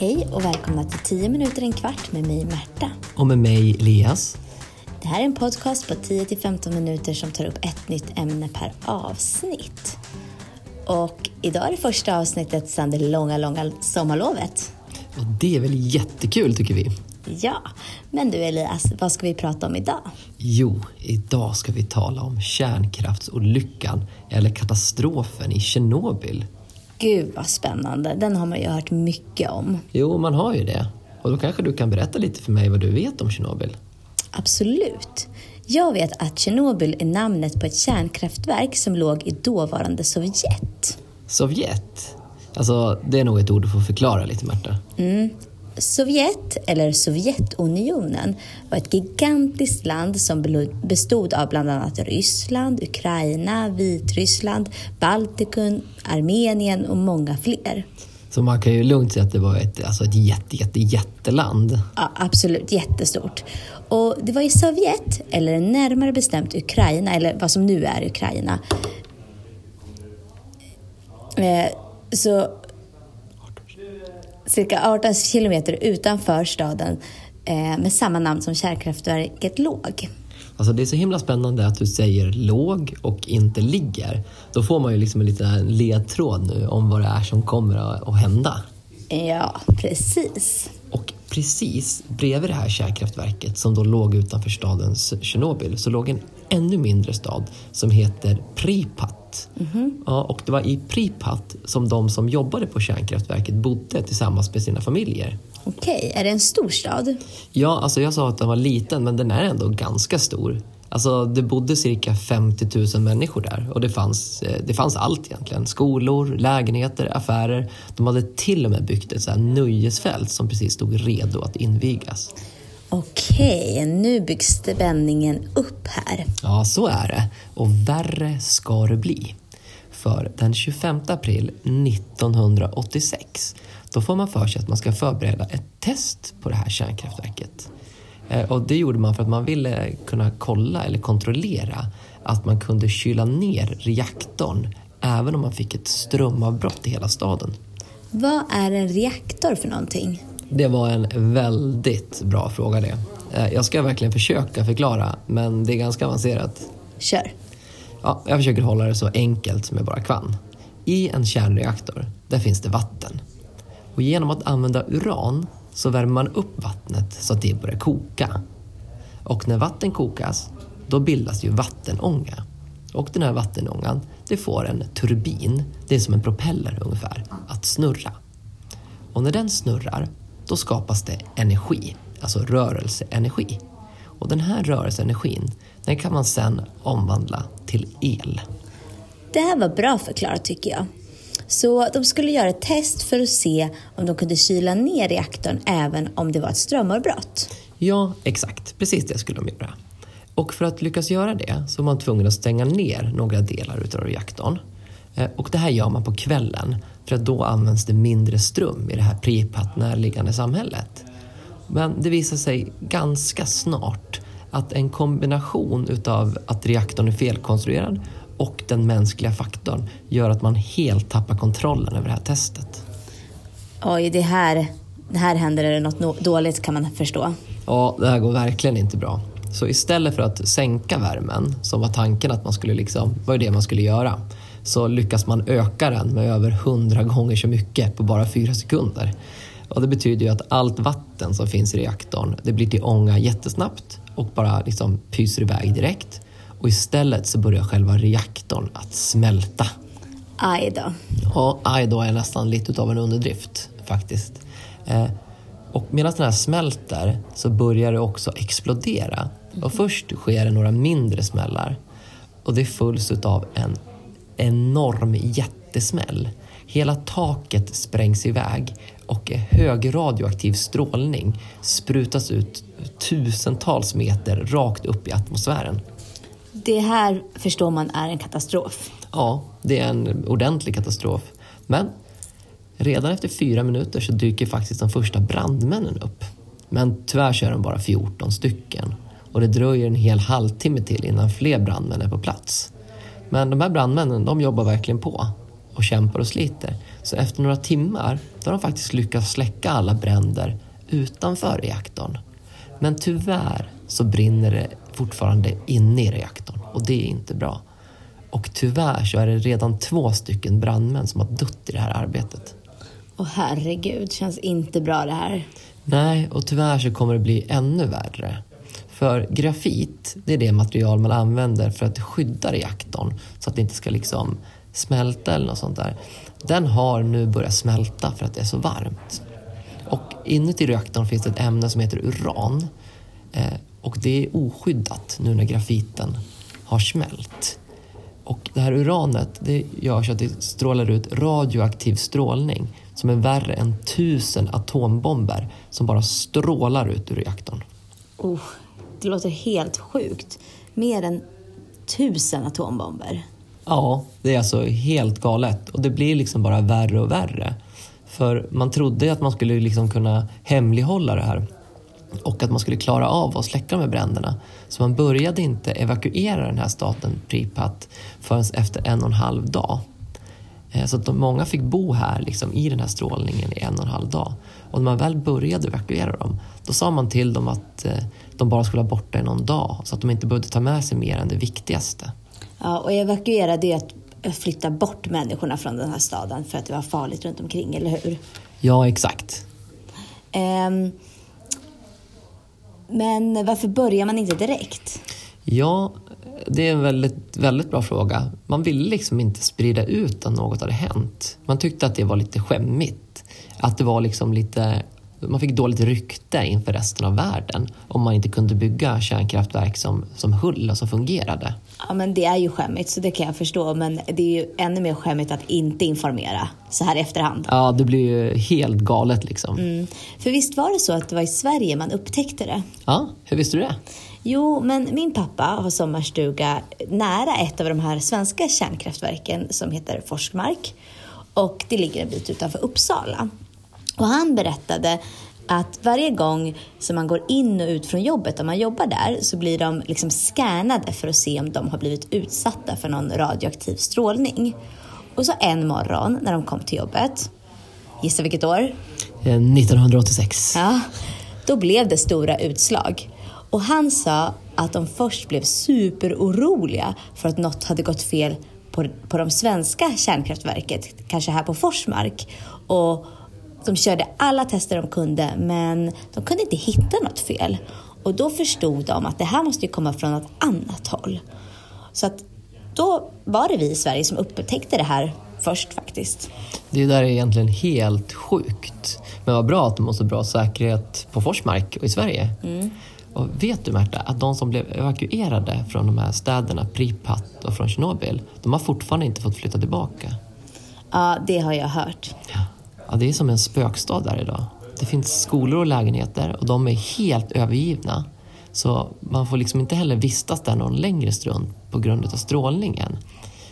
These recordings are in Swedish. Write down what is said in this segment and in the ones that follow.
Hej och välkomna till 10 minuter en kvart med mig Märta. Och med mig Elias. Det här är en podcast på 10-15 minuter som tar upp ett nytt ämne per avsnitt. Och idag är det första avsnittet sedan det långa, långa sommarlovet. Och det är väl jättekul tycker vi. Ja, men du Elias, vad ska vi prata om idag? Jo, idag ska vi tala om kärnkraftsolyckan eller katastrofen i Tjernobyl. Gud vad spännande, den har man ju hört mycket om. Jo, man har ju det. Och då kanske du kan berätta lite för mig vad du vet om Tjernobyl? Absolut. Jag vet att Tjernobyl är namnet på ett kärnkraftverk som låg i dåvarande Sovjet. Sovjet? Alltså, det är nog ett ord du får förklara lite, Märta. Mm. Sovjet, eller Sovjetunionen, var ett gigantiskt land som bestod av bland annat Ryssland, Ukraina, Vitryssland, Baltikum, Armenien och många fler. Så man kan ju lugnt säga att det var ett, alltså ett jätte, jätte, jätteland. Ja, absolut, jättestort. Och det var i Sovjet, eller närmare bestämt Ukraina, eller vad som nu är Ukraina. Eh, så cirka 18 kilometer utanför staden eh, med samma namn som kärnkraftverket låg. Alltså det är så himla spännande att du säger låg och inte ligger. Då får man ju liksom en liten ledtråd nu om vad det är som kommer att hända. Ja, precis. Och precis bredvid det här kärnkraftverket som då låg utanför staden Tjernobyl så låg en ännu mindre stad som heter Pripat. Mm -hmm. ja, och det var i Pripat som de som jobbade på kärnkraftverket bodde tillsammans med sina familjer. Okej, är det en stor stad? Ja, alltså jag sa att den var liten men den är ändå ganska stor. Alltså, det bodde cirka 50 000 människor där och det fanns, eh, det fanns allt egentligen. Skolor, lägenheter, affärer. De hade till och med byggt ett så här nöjesfält som precis stod redo att invigas. Okej, nu byggs spänningen upp här. Ja, så är det. Och värre ska det bli. För den 25 april 1986 då får man för sig att man ska förbereda ett test på det här kärnkraftverket. Eh, och det gjorde man för att man ville kunna kolla eller kontrollera att man kunde kyla ner reaktorn även om man fick ett strömavbrott i hela staden. Vad är en reaktor för någonting? Det var en väldigt bra fråga det. Eh, jag ska verkligen försöka förklara, men det är ganska avancerat. Kör. Ja, jag försöker hålla det så enkelt som jag bara kan. I en kärnreaktor, där finns det vatten. Och genom att använda uran så värmer man upp vattnet så att det börjar koka. Och när vatten kokas, då bildas ju vattenånga. Och den här vattenångan, det får en turbin, det är som en propeller ungefär, att snurra. Och när den snurrar, då skapas det energi, alltså rörelseenergi. Och den här rörelseenergin, den kan man sedan omvandla till el. Det här var bra förklarat tycker jag. Så de skulle göra ett test för att se om de kunde kyla ner reaktorn även om det var ett strömavbrott. Ja, exakt. Precis det skulle de göra. Och för att lyckas göra det så var man tvungen att stänga ner några delar utav reaktorn. Eh, och det här gör man på kvällen för att då används det mindre ström i det här Pripat närliggande samhället. Men det visar sig ganska snart att en kombination utav att reaktorn är felkonstruerad och den mänskliga faktorn gör att man helt tappar kontrollen över det här testet. Oj, det här, det här händer det något dåligt kan man förstå. Ja, det här går verkligen inte bra. Så istället för att sänka värmen, som var tanken att man skulle liksom, var det man skulle göra, så lyckas man öka den med över hundra gånger så mycket på bara fyra sekunder. Och det betyder ju att allt vatten som finns i reaktorn, det blir till ånga jättesnabbt och bara liksom pyser iväg direkt och istället så börjar själva reaktorn att smälta. Aj då. Ja, aj då är nästan lite av en underdrift faktiskt. Eh, och medan den här smälter så börjar det också explodera. Och först sker det några mindre smällar och det följs av en enorm jättesmäll. Hela taket sprängs iväg och hög radioaktiv strålning sprutas ut tusentals meter rakt upp i atmosfären. Det här förstår man är en katastrof. Ja, det är en ordentlig katastrof. Men redan efter fyra minuter så dyker faktiskt de första brandmännen upp. Men tyvärr så är de bara 14 stycken och det dröjer en hel halvtimme till innan fler brandmän är på plats. Men de här brandmännen, de jobbar verkligen på. och kämpar och sliter. Så efter några timmar då har de faktiskt lyckats släcka alla bränder utanför reaktorn. Men tyvärr så brinner det fortfarande inne i reaktorn och det är inte bra. Och tyvärr så är det redan två stycken brandmän som har dött i det här arbetet. Och herregud, känns inte bra det här. Nej, och tyvärr så kommer det bli ännu värre. För grafit, det är det material man använder för att skydda reaktorn så att det inte ska liksom smälta eller något sånt där. Den har nu börjat smälta för att det är så varmt. Och inuti reaktorn finns det ett ämne som heter uran. Eh, och det är oskyddat nu när grafiten har smält. Och det här uranet det gör så att det strålar ut radioaktiv strålning som är värre än tusen atombomber som bara strålar ut ur reaktorn. Oh, det låter helt sjukt. Mer än tusen atombomber. Ja, det är alltså helt galet och det blir liksom bara värre och värre. För man trodde att man skulle liksom kunna hemlighålla det här och att man skulle klara av att släcka de här bränderna. Så man började inte evakuera den här staten Pripat förrän efter en och en halv dag. Eh, så att de, många fick bo här liksom, i den här strålningen i en och en halv dag. Och när man väl började evakuera dem, då sa man till dem att eh, de bara skulle vara borta i någon dag så att de inte behövde ta med sig mer än det viktigaste. Ja, och evakuera det är att flytta bort människorna från den här staden för att det var farligt runt omkring, eller hur? Ja, exakt. Ehm, men varför börjar man inte direkt? Ja, det är en väldigt, väldigt bra fråga. Man ville liksom inte sprida ut att något hade hänt. Man tyckte att det var lite skämmigt. Att det var liksom lite... Man fick dåligt rykte inför resten av världen om man inte kunde bygga kärnkraftverk som, som höll och som fungerade. Ja, men det är ju skämmigt, så det kan jag förstå. Men det är ju ännu mer skämmigt att inte informera så här i efterhand. Ja, det blir ju helt galet liksom. Mm. För visst var det så att det var i Sverige man upptäckte det? Ja, hur visste du det? Jo, men min pappa har sommarstuga nära ett av de här svenska kärnkraftverken som heter Forsmark. Och det ligger en bit utanför Uppsala. Och han berättade att varje gång som man går in och ut från jobbet, om man jobbar där, så blir de liksom scannade för att se om de har blivit utsatta för någon radioaktiv strålning. Och så en morgon när de kom till jobbet, gissa vilket år? Eh, 1986. Ja, då blev det stora utslag. Och han sa att de först blev superoroliga för att något hade gått fel på, på de svenska kärnkraftverket, kanske här på Forsmark. Och de körde alla tester de kunde, men de kunde inte hitta något fel. Och då förstod de att det här måste komma från ett annat håll. Så att då var det vi i Sverige som upptäckte det här först faktiskt. Det där är egentligen helt sjukt. Men vad bra att de har så bra säkerhet på Forsmark och i Sverige. Mm. Och vet du Märta, att de som blev evakuerade från de här städerna, Pripat och från Tjernobyl, de har fortfarande inte fått flytta tillbaka. Ja, det har jag hört. Ja. ja, det är som en spökstad där idag. Det finns skolor och lägenheter och de är helt övergivna. Så man får liksom inte heller vistas där någon längre stund på grund av strålningen.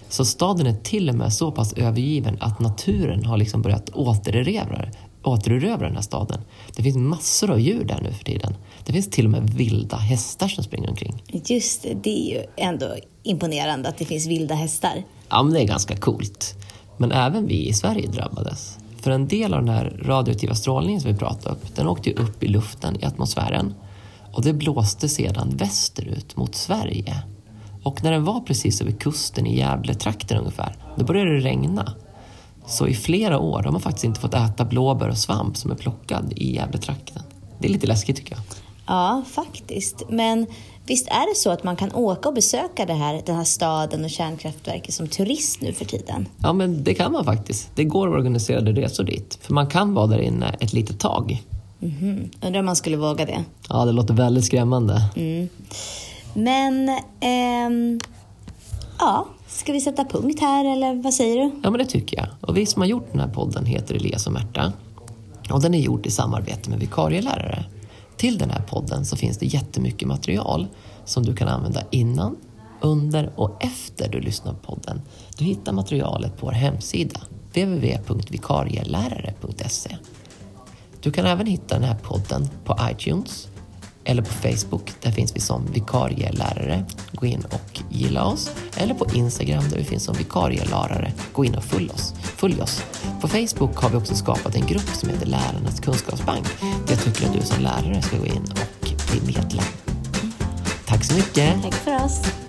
Så staden är till och med så pass övergiven att naturen har liksom börjat återerövra, återerövra den här staden. Det finns massor av djur där nu för tiden. Det finns till och med vilda hästar som springer omkring. Just det, det är ju ändå imponerande att det finns vilda hästar. Ja, men det är ganska coolt. Men även vi i Sverige drabbades. För en del av den här radioaktiva strålningen som vi pratade om, den åkte ju upp i luften i atmosfären. Och det blåste sedan västerut mot Sverige. Och när den var precis över kusten i Gävletrakten ungefär, då började det regna. Så i flera år har man faktiskt inte fått äta blåbär och svamp som är plockad i Gävletrakten. Det är lite läskigt tycker jag. Ja, faktiskt. Men visst är det så att man kan åka och besöka det här, den här staden och kärnkraftverket som turist nu för tiden? Ja, men det kan man faktiskt. Det går organiserade resor dit. För man kan vara där inne ett litet tag. Mhm. Undrar om man skulle våga det? Ja, det låter väldigt skrämmande. Mm. Men, ehm, ja, ska vi sätta punkt här eller vad säger du? Ja, men det tycker jag. Och vi som har gjort den här podden heter Elias och Märta. Och den är gjord i samarbete med vikarielärare. Till den här podden så finns det jättemycket material som du kan använda innan, under och efter du lyssnar på podden. Du hittar materialet på vår hemsida www.vikarielärare.se. Du kan även hitta den här podden på iTunes eller på Facebook. Där finns vi som vikarielärare. Gå in och gilla oss. Eller på Instagram där vi finns som vikarielärare. Gå in och följ oss. Följ oss. På Facebook har vi också skapat en grupp som heter Lärarnas kunskapsbank. Där jag tycker att du som lärare ska gå in och bli medlem. Tack så mycket! Tack för oss.